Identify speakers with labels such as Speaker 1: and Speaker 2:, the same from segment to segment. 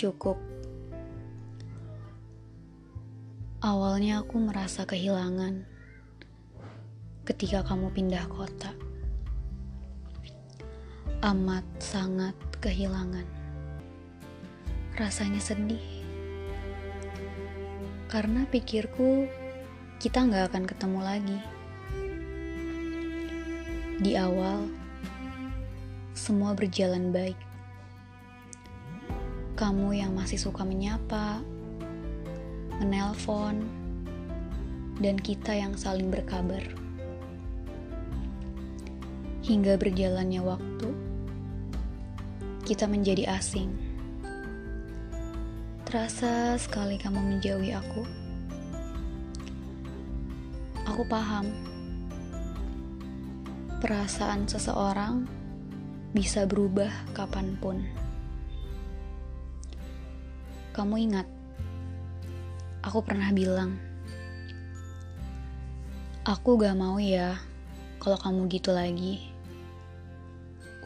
Speaker 1: Cukup. Awalnya aku merasa kehilangan ketika kamu pindah kota. Amat sangat kehilangan. Rasanya sedih. Karena pikirku kita nggak akan ketemu lagi. Di awal, semua berjalan baik. Kamu yang masih suka menyapa, menelpon, dan kita yang saling berkabar. Hingga berjalannya waktu, kita menjadi asing. Terasa sekali kamu menjauhi aku. Aku paham perasaan seseorang bisa berubah kapan pun. Kamu ingat, aku pernah bilang, aku gak mau ya kalau kamu gitu lagi.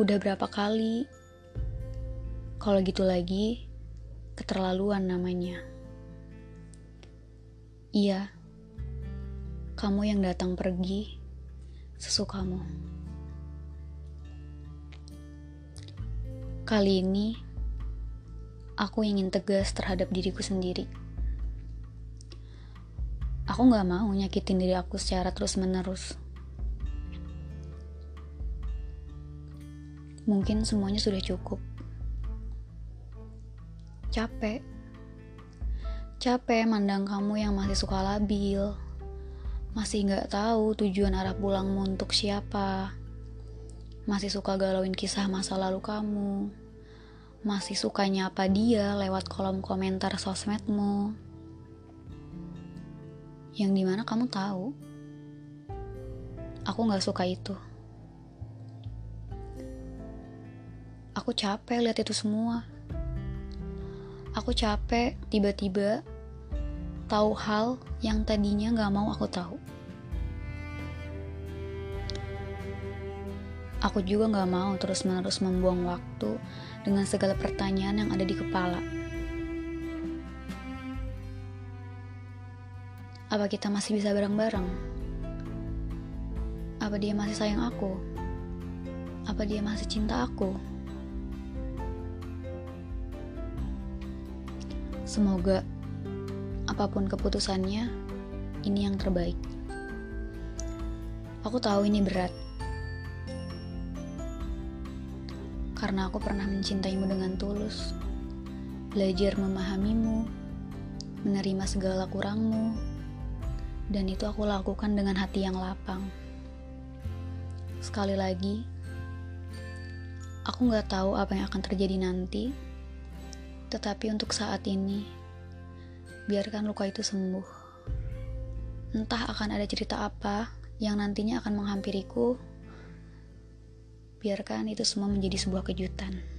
Speaker 1: Udah berapa kali, kalau gitu lagi, keterlaluan namanya. Iya, kamu yang datang pergi sesukamu. Kali ini, aku ingin tegas terhadap diriku sendiri. Aku gak mau nyakitin diri aku secara terus-menerus. Mungkin semuanya sudah cukup. Capek. Capek mandang kamu yang masih suka labil. Masih gak tahu tujuan arah pulangmu untuk siapa. Masih suka galauin kisah masa lalu kamu. Masih suka nyapa dia lewat kolom komentar sosmedmu. Yang di mana kamu tahu, aku gak suka itu. Aku capek lihat itu semua. Aku capek tiba-tiba tahu hal yang tadinya gak mau aku tahu. Aku juga gak mau terus-menerus membuang waktu dengan segala pertanyaan yang ada di kepala. Apa kita masih bisa bareng-bareng? Apa dia masih sayang aku? Apa dia masih cinta aku? Semoga apa pun keputusannya, ini yang terbaik. Aku tahu ini berat. Karena aku pernah mencintaimu dengan tulus. Belajar memahamimu, menerima segala kurangmu, dan itu aku lakukan dengan hati yang lapang. Sekali lagi, aku gak tahu apa yang akan terjadi nanti, tetapi untuk saat ini, biarkan luka itu sembuh. Entah akan ada cerita apa yang nantinya akan menghampiriku, biarkan itu semua menjadi sebuah kejutan.